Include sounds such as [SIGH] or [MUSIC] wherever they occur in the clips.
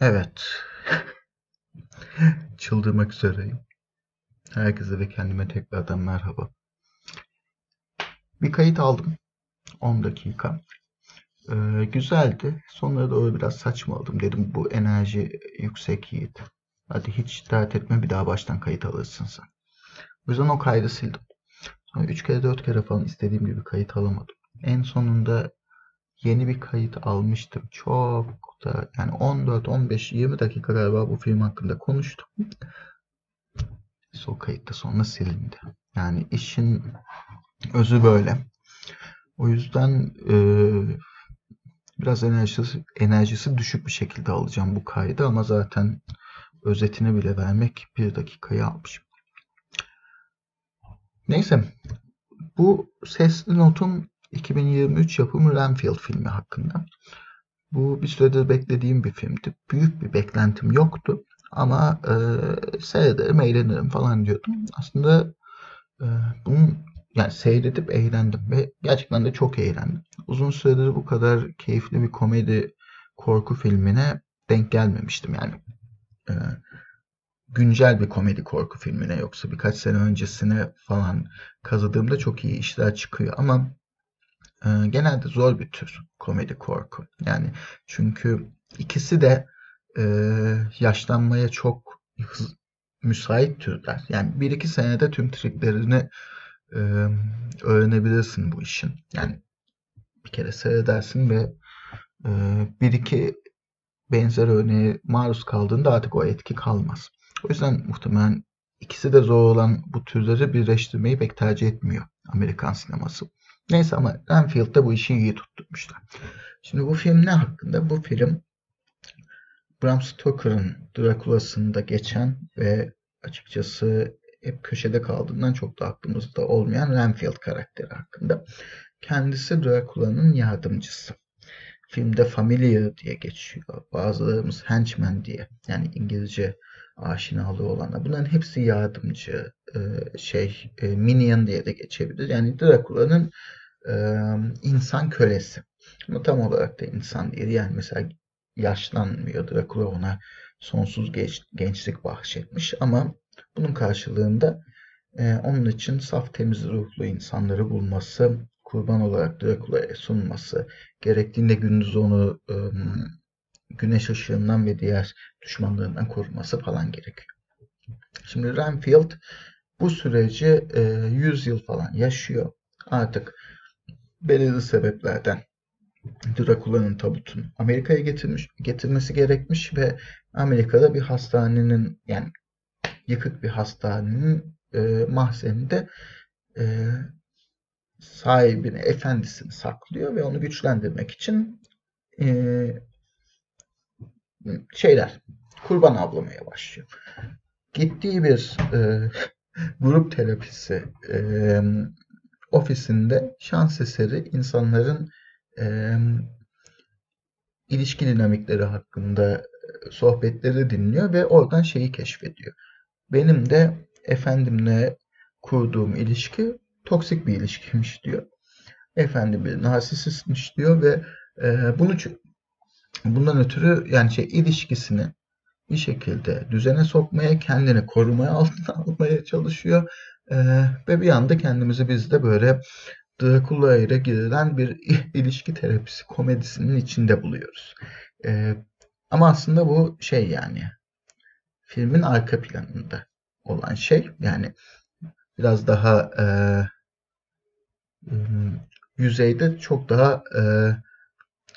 Evet. [LAUGHS] Çıldırmak üzereyim. Herkese ve kendime tekrardan merhaba. Bir kayıt aldım. 10 dakika. Ee, güzeldi. Sonlara doğru biraz saçmaladım. Dedim bu enerji yüksek yiğit. Hadi hiç dert etme bir daha baştan kayıt alırsın sen. O yüzden o kaydı sildim. Sonra 3 kere 4 kere falan istediğim gibi kayıt alamadım. En sonunda yeni bir kayıt almıştım. Çok da yani 14, 15, 20 dakika galiba bu film hakkında konuştum. o kayıt da sonra silindi. Yani işin özü böyle. O yüzden e, biraz enerjisi, enerjisi düşük bir şekilde alacağım bu kaydı ama zaten özetini bile vermek bir dakikayı almışım. Neyse bu sesli notum 2023 yapımı Renfield filmi hakkında. Bu bir süredir beklediğim bir filmdi. Büyük bir beklentim yoktu. Ama e, seyrederim, eğlenirim falan diyordum. Aslında e, bunun yani seyredip eğlendim ve gerçekten de çok eğlendim. Uzun süredir bu kadar keyifli bir komedi korku filmine denk gelmemiştim yani. E, güncel bir komedi korku filmine yoksa birkaç sene öncesine falan kazıdığımda çok iyi işler çıkıyor ama e, genelde zor bir tür komedi korku. Yani çünkü ikisi de e, yaşlanmaya çok hız, müsait türler. Yani bir iki senede tüm triklerini e, öğrenebilirsin bu işin. Yani bir kere seyredersin ve e, bir iki benzer örneğe maruz kaldığında artık o etki kalmaz. O yüzden muhtemelen ikisi de zor olan bu türleri birleştirmeyi pek tercih etmiyor Amerikan sineması. Neyse ama Renfield'da bu işi iyi tutturmuşlar. Şimdi bu film ne hakkında? Bu film Bram Stoker'ın Dracula'sında geçen ve açıkçası hep köşede kaldığından çok da aklımızda olmayan Renfield karakteri hakkında. Kendisi Dracula'nın yardımcısı. Filmde Familiar diye geçiyor. Bazılarımız Henchman diye. Yani İngilizce aşinalığı olanlar. Bunların hepsi yardımcı, e, şey, e, minion diye de geçebilir. Yani Dracula'nın e, insan kölesi. Ama tam olarak da insan değil. Yani mesela yaşlanmıyor. Dracula ona sonsuz geç, gençlik bahşetmiş. Ama bunun karşılığında onun için saf temiz ruhlu insanları bulması, kurban olarak Dracula'ya sunması, gerektiğinde gündüz onu güneş ışığından ve diğer düşmanlarından koruması falan gerekiyor. Şimdi Renfield bu süreci e, 100 yıl falan yaşıyor. Artık belirli sebeplerden Drakula'nın tabutunu Amerika'ya getirmiş, getirmesi gerekmiş ve Amerika'da bir hastanenin yani yıkık bir hastanenin e, mahzeninde e, sahibini, efendisini saklıyor ve onu güçlendirmek için e, şeyler kurban avlamaya başlıyor. Gittiği bir e, [LAUGHS] grup terapisi e, ofisinde şans eseri insanların e, ilişki dinamikleri hakkında sohbetleri dinliyor ve oradan şeyi keşfediyor. Benim de efendimle kurduğum ilişki toksik bir ilişkiymiş diyor. Efendim bir narsisistmiş diyor ve e, bunu Bundan ötürü yani şey ilişkisini bir şekilde düzene sokmaya, kendini korumaya [LAUGHS] altına almaya çalışıyor. Ee, ve bir anda kendimizi biz de böyle Dracula ile girilen bir [LAUGHS] ilişki terapisi komedisinin içinde buluyoruz. Ee, ama aslında bu şey yani filmin arka planında olan şey yani biraz daha e, yüzeyde çok daha e,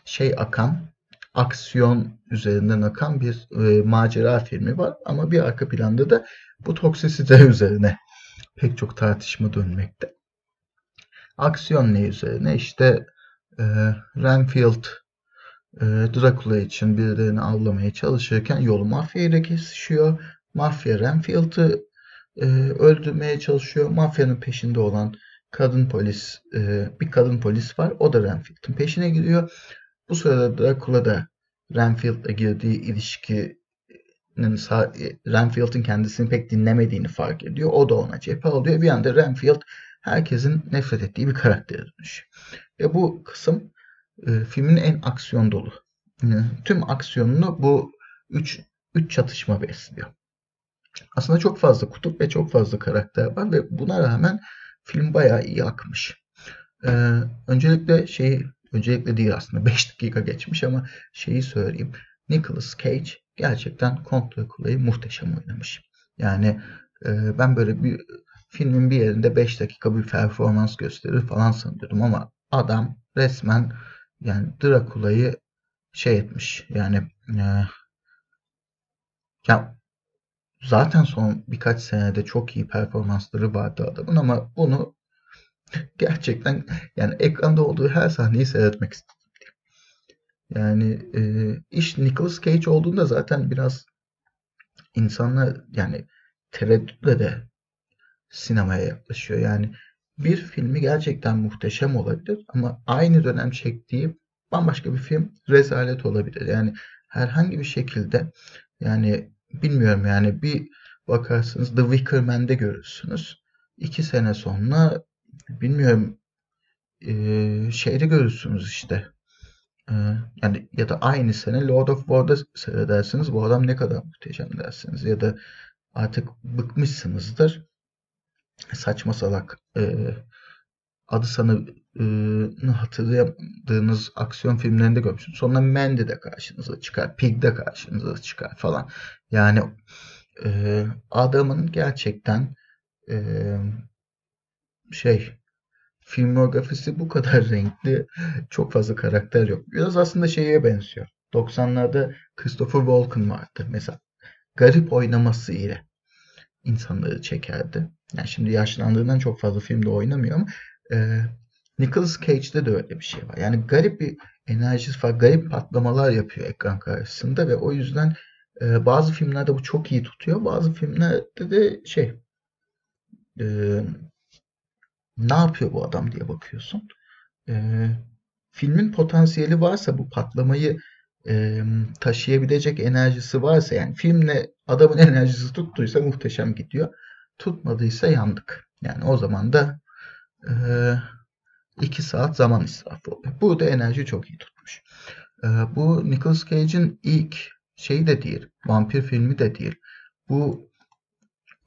şey akan aksiyon üzerinden akan bir e, macera filmi var. Ama bir arka planda da bu toksisite [LAUGHS] üzerine pek çok tartışma dönmekte. Aksiyon ne üzerine? İşte e, Renfield e, Dracula için birilerini avlamaya çalışırken yolu mafya kesişiyor. Mafya Renfield'ı e, öldürmeye çalışıyor. Mafyanın peşinde olan kadın polis, e, bir kadın polis var. O da Renfield'ın peşine gidiyor. Bu sırada Dracula da Renfield'la girdiği ilişkinin Renfield'ın kendisini pek dinlemediğini fark ediyor. O da ona cephe alıyor. Bir anda Renfield herkesin nefret ettiği bir karaktere dönüşüyor. Ve bu kısım e, filmin en aksiyon dolu. Yani, tüm aksiyonunu bu üç, üç çatışma besliyor. Aslında çok fazla kutup ve çok fazla karakter var ve buna rağmen film bayağı iyi akmış. Ee, öncelikle şeyi, öncelikle değil aslında [LAUGHS] 5 dakika geçmiş ama şeyi söyleyeyim. Nicolas Cage gerçekten Kont Dracula'yı muhteşem oynamış. Yani e, ben böyle bir filmin bir yerinde 5 dakika bir performans gösterir falan sanıyordum ama adam resmen yani Dracula'yı şey etmiş. Yani e, ya zaten son birkaç senede çok iyi performansları vardı adamın ama bunu gerçekten yani ekranda olduğu her sahneyi seyretmek istedim. Yani e, iş Nicolas Cage olduğunda zaten biraz insanlar yani tereddütle de sinemaya yaklaşıyor. Yani bir filmi gerçekten muhteşem olabilir ama aynı dönem çektiği bambaşka bir film rezalet olabilir. Yani herhangi bir şekilde yani bilmiyorum yani bir bakarsınız The Wicker Man'de görürsünüz. İki sene sonra bilmiyorum e, şeyde görürsünüz işte. E, yani ya da aynı sene Lord of War'da seyredersiniz. Bu adam ne kadar muhteşem dersiniz. Ya da artık bıkmışsınızdır. Saçma salak e, adı sanı e, hatırlayamadığınız aksiyon filmlerinde görmüşsünüz. Sonra Mandy de karşınıza çıkar. Pig de karşınıza çıkar falan. Yani e, adamın gerçekten e, şey filmografisi bu kadar [LAUGHS] renkli. Çok fazla karakter yok. Biraz aslında şeye benziyor. 90'larda Christopher Walken vardı. Mesela garip oynaması ile insanları çekerdi. Yani şimdi yaşlandığından çok fazla filmde oynamıyor ama e, Nicolas Cage'de de öyle bir şey var. Yani garip bir enerjisi var. Garip patlamalar yapıyor ekran karşısında ve o yüzden e, bazı filmlerde bu çok iyi tutuyor. Bazı filmlerde de şey e, ne yapıyor bu adam diye bakıyorsun. E, filmin potansiyeli varsa bu patlamayı e, taşıyabilecek enerjisi varsa yani filmle adamın [LAUGHS] enerjisi tuttuysa muhteşem gidiyor. Tutmadıysa yandık. Yani o zaman da e, iki saat zaman israfı oluyor. Burada enerji çok iyi tutmuş. E, bu Nicolas Cage'in ilk şeyi de değil. Vampir filmi de değil. Bu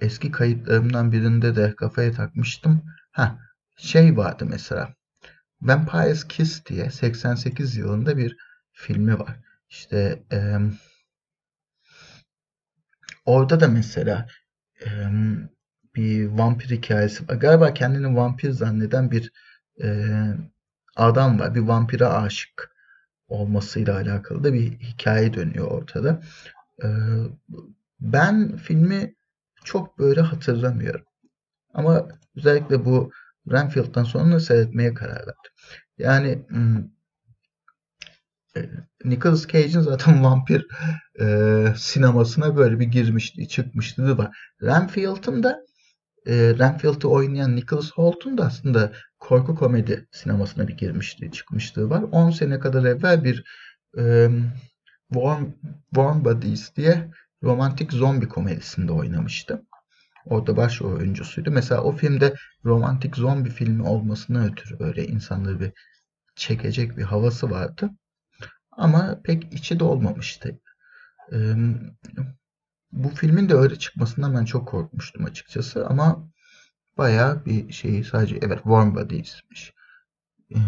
eski kayıtlarımdan birinde de kafaya takmıştım. Ha şey vardı mesela. Vampire's Kiss diye 88 yılında bir filmi var. İşte e, orada da mesela e, bir vampir hikayesi var. Galiba kendini vampir zanneden bir e, adam var. Bir vampire aşık olmasıyla alakalı da bir hikaye dönüyor ortada. E, ben filmi çok böyle hatırlamıyorum. Ama özellikle bu Renfield'dan sonra seyretmeye karar verdim. Yani hmm, e, Nicolas Cage'in zaten [LAUGHS] vampir e, sinemasına böyle bir girmişti, çıkmıştı var. Renfield'ın da e, Renfield'ı oynayan Nicholas Holt'un da aslında korku komedi sinemasına bir girmişti, çıkmışlığı var. 10 sene kadar evvel bir e, Warm, Warm Bodies diye romantik zombi komedisinde oynamıştı. Orada baş oyuncusuydu. Mesela o filmde romantik zombi filmi olmasına ötürü böyle insanları bir çekecek bir havası vardı. Ama pek içi de olmamıştı. Ee, bu filmin de öyle çıkmasından ben çok korkmuştum açıkçası ama bayağı bir şeyi sadece evet Warm Bodies'miş ee,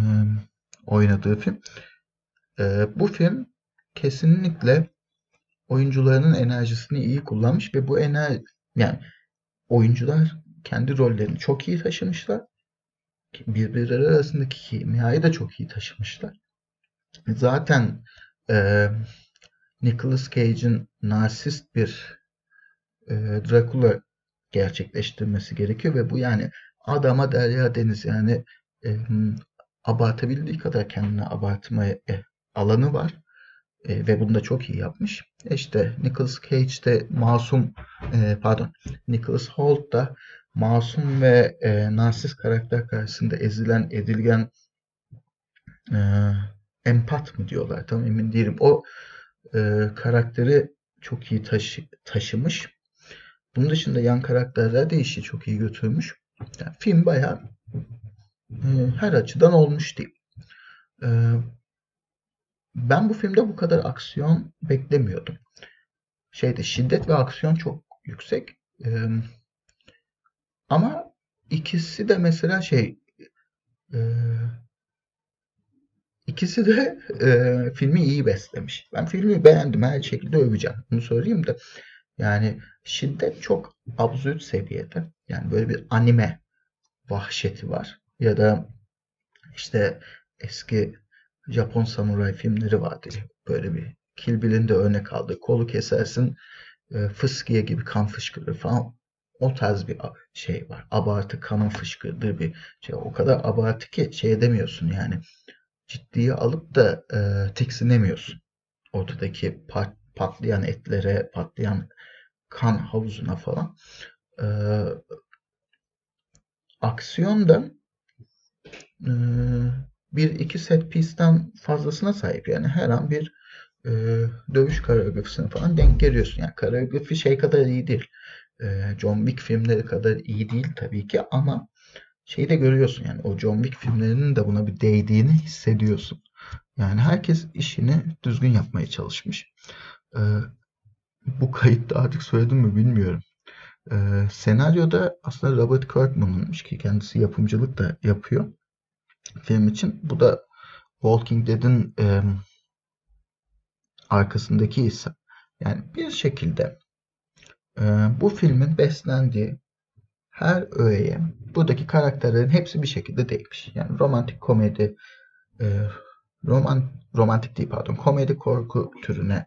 oynadığı film. Bu film kesinlikle oyuncularının enerjisini iyi kullanmış ve bu enerji yani oyuncular kendi rollerini çok iyi taşımışlar. Birbirleri arasındaki kimyayı da çok iyi taşımışlar. Zaten e, Nicolas Cage'in narsist bir e, Dracula gerçekleştirmesi gerekiyor ve bu yani adama derya deniz yani e, abartabildiği kadar kendine abartmaya e, alanı var e, ve bunu da çok iyi yapmış. E işte Nicolas Cage de masum e, pardon Nicholas Holt da masum ve e, narsist karakter karşısında ezilen edilgen e, empat mı diyorlar tam emin değilim. O e, karakteri çok iyi taşı, taşımış. Bunun dışında yan karakterler de işi çok iyi götürmüş. Yani film bayağı e, her açıdan olmuş diyeyim. E, ben bu filmde bu kadar aksiyon beklemiyordum. şeyde şiddet ve aksiyon çok yüksek. Ee, ama ikisi de mesela şey e, ikisi de e, filmi iyi beslemiş. Ben filmi beğendim. Her şekilde öveceğim. Bunu söyleyeyim de. Yani şiddet çok absürt seviyede. Yani böyle bir anime vahşeti var. Ya da işte eski Japon samuray filmleri vardır. Böyle bir Kill Bill'in de örnek aldığı. Kolu kesersin e, fıskiye gibi kan fışkırır falan. O tarz bir şey var. Abartı kanın fışkırdığı bir şey. O kadar abartı ki şey edemiyorsun yani. Ciddiye alıp da e, tiksinemiyorsun. Ortadaki pat, patlayan etlere, patlayan kan havuzuna falan. E, aksiyon da e, bir iki set piece'ten fazlasına sahip. Yani her an bir e, dövüş koreografisine falan denk geliyorsun. Yani koreografi şey kadar iyi değil. E, John Wick filmleri kadar iyi değil tabii ki ama şeyi de görüyorsun yani o John Wick filmlerinin de buna bir değdiğini hissediyorsun. Yani herkes işini düzgün yapmaya çalışmış. E, bu kayıtta artık söyledim mi bilmiyorum. E, senaryoda aslında Robert Kirkman'ınmış ki kendisi yapımcılık da yapıyor film için. Bu da Walking Dead'in e, arkasındaki isim. Yani bir şekilde e, bu filmin beslendiği her öğeye buradaki karakterlerin hepsi bir şekilde değmiş. Yani romantik komedi, e, roman romantik değil pardon, komedi korku türüne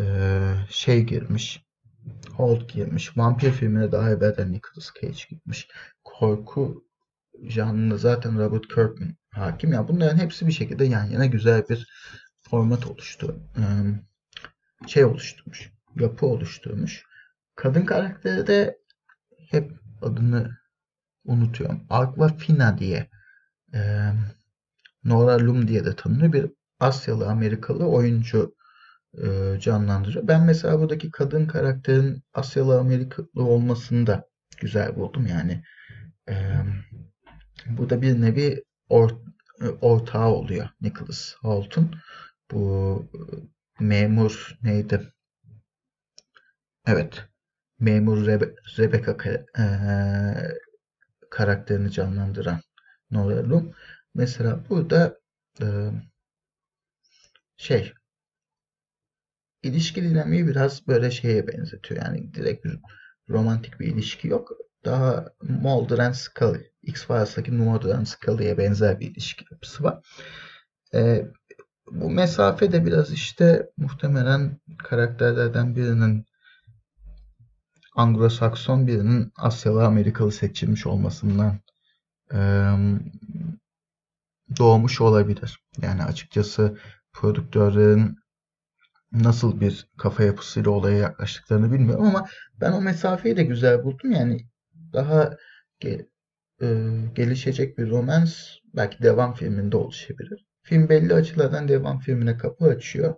e, şey girmiş. Holt girmiş. Vampir filmine daha evvelden Nicolas Cage gitmiş. Korku janrına zaten Robert Kirkman hakim. Yani bunların hepsi bir şekilde yan yana güzel bir format oluştu. Şey oluşturmuş. Yapı oluşturmuş. Kadın karakteri de hep adını unutuyorum. Aquafina diye Nora Lum diye de tanınıyor. Bir Asyalı Amerikalı oyuncu canlandırıyor. Ben mesela buradaki kadın karakterin Asyalı Amerikalı olmasını da güzel buldum. Yani bu da bir nevi or, ortağı oluyor Nicholas Holt'un. Bu memur neydi? Evet. Memur Rebe Rebecca e, karakterini canlandıran Nora Lum. Mesela burada e, şey ilişki dinamiği biraz böyle şeye benzetiyor. Yani direkt bir romantik bir ilişki yok. Daha Mulder and Scully, X-Files'daki Mulder and Scully'ye benzer bir ilişki yapısı var. E, bu mesafe de biraz işte muhtemelen karakterlerden birinin Anglo-Sakson birinin Asyalı Amerikalı seçilmiş olmasından e, doğmuş olabilir. Yani açıkçası prodüktörlerin nasıl bir kafa yapısıyla olaya yaklaştıklarını bilmiyorum ama ben o mesafeyi de güzel buldum. Yani daha ge, e, gelişecek bir romans belki devam filminde oluşabilir. Film belli açılardan devam filmine kapı açıyor.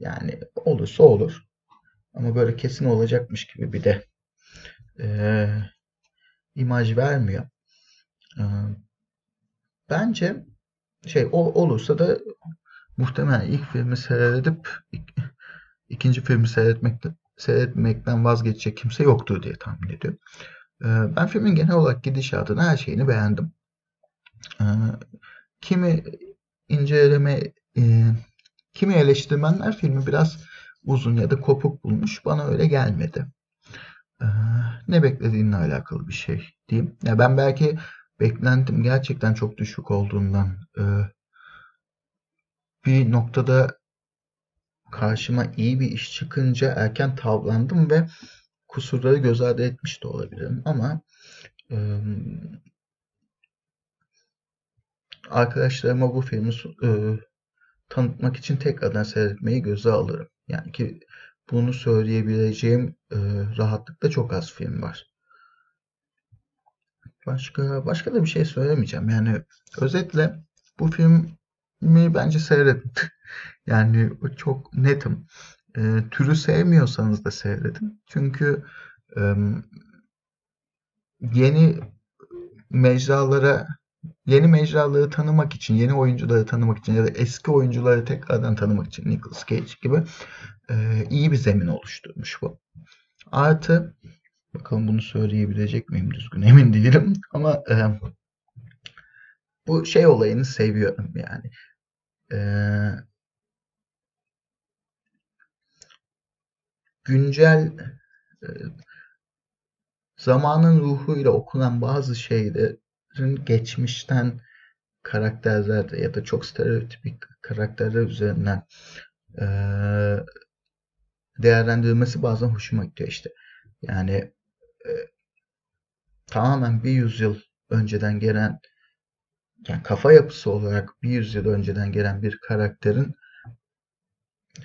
Yani olursa olur. Ama böyle kesin olacakmış gibi bir de e, imaj vermiyor. E, bence şey o, olursa da muhtemelen ilk filmi seyredip ik, ikinci filmi seyretmekten, seyretmekten vazgeçecek kimse yoktur diye tahmin ediyorum. E, ben filmin genel olarak gidişatını her şeyini beğendim. E, kimi inceleme e, kimi eleştirmenler filmi biraz uzun ya da kopuk bulmuş. Bana öyle gelmedi. Ee, ne beklediğinle alakalı bir şey diyeyim. Ya ben belki beklentim gerçekten çok düşük olduğundan e, bir noktada karşıma iyi bir iş çıkınca erken tavlandım ve kusurları göz ardı etmiş de olabilirim ama e, arkadaşlarıma bu filmi e, tanıtmak için tekrardan seyretmeyi göze alırım. Yani ki bunu söyleyebileceğim e, rahatlıkta çok az film var. Başka başka da bir şey söylemeyeceğim. Yani özetle bu filmi bence seyredin. [LAUGHS] yani çok netim. E, türü sevmiyorsanız da seyredin. Çünkü e, yeni mecralara yeni mecraları tanımak için, yeni oyuncuları tanımak için ya da eski oyuncuları tekrardan tanımak için Nicolas Cage gibi e, iyi bir zemin oluşturmuş bu. Artı bakalım bunu söyleyebilecek miyim düzgün emin değilim [LAUGHS] ama e, bu şey olayını seviyorum yani. E, güncel e, zamanın ruhuyla okunan bazı şeylerin geçmişten karakterler ya da çok stereotipik karakterler üzerinden e, değerlendirilmesi bazen hoşuma gidiyor işte. Yani e, tamamen bir yüzyıl önceden gelen yani kafa yapısı olarak bir yüzyıl önceden gelen bir karakterin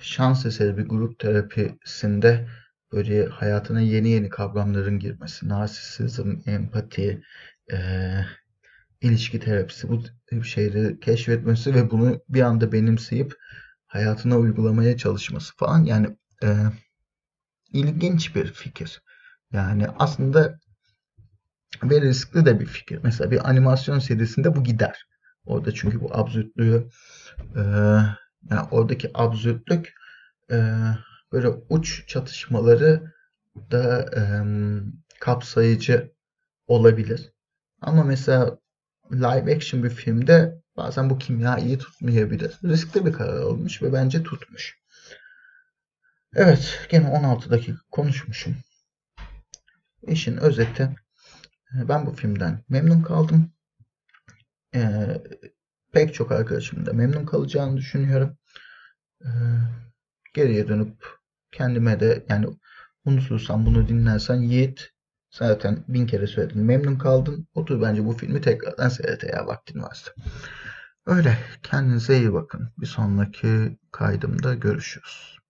şans eseri bir grup terapisinde böyle hayatına yeni yeni kavramların girmesi, narsisizm, empati, e, ilişki terapisi bu şeyleri keşfetmesi ve bunu bir anda benimseyip hayatına uygulamaya çalışması falan yani e, ilginç bir fikir. Yani aslında ve riskli de bir fikir. Mesela bir animasyon serisinde bu gider. Orada çünkü bu absürtlüğü e, yani oradaki absürtlük e, böyle uç çatışmaları da e, kapsayıcı olabilir. Ama mesela live action bir filmde bazen bu kimya iyi tutmayabilir. Riskli bir karar olmuş ve bence tutmuş. Evet, gene 16 dakika konuşmuşum. İşin özeti, ben bu filmden memnun kaldım. Ee, pek çok arkadaşım da memnun kalacağını düşünüyorum. Ee, geriye dönüp kendime de yani unutursan bunu dinlersen Yiğit zaten bin kere söyledim memnun kaldın. Otur bence bu filmi tekrardan seyret eğer vaktin varsa. Öyle kendinize iyi bakın. Bir sonraki kaydımda görüşürüz.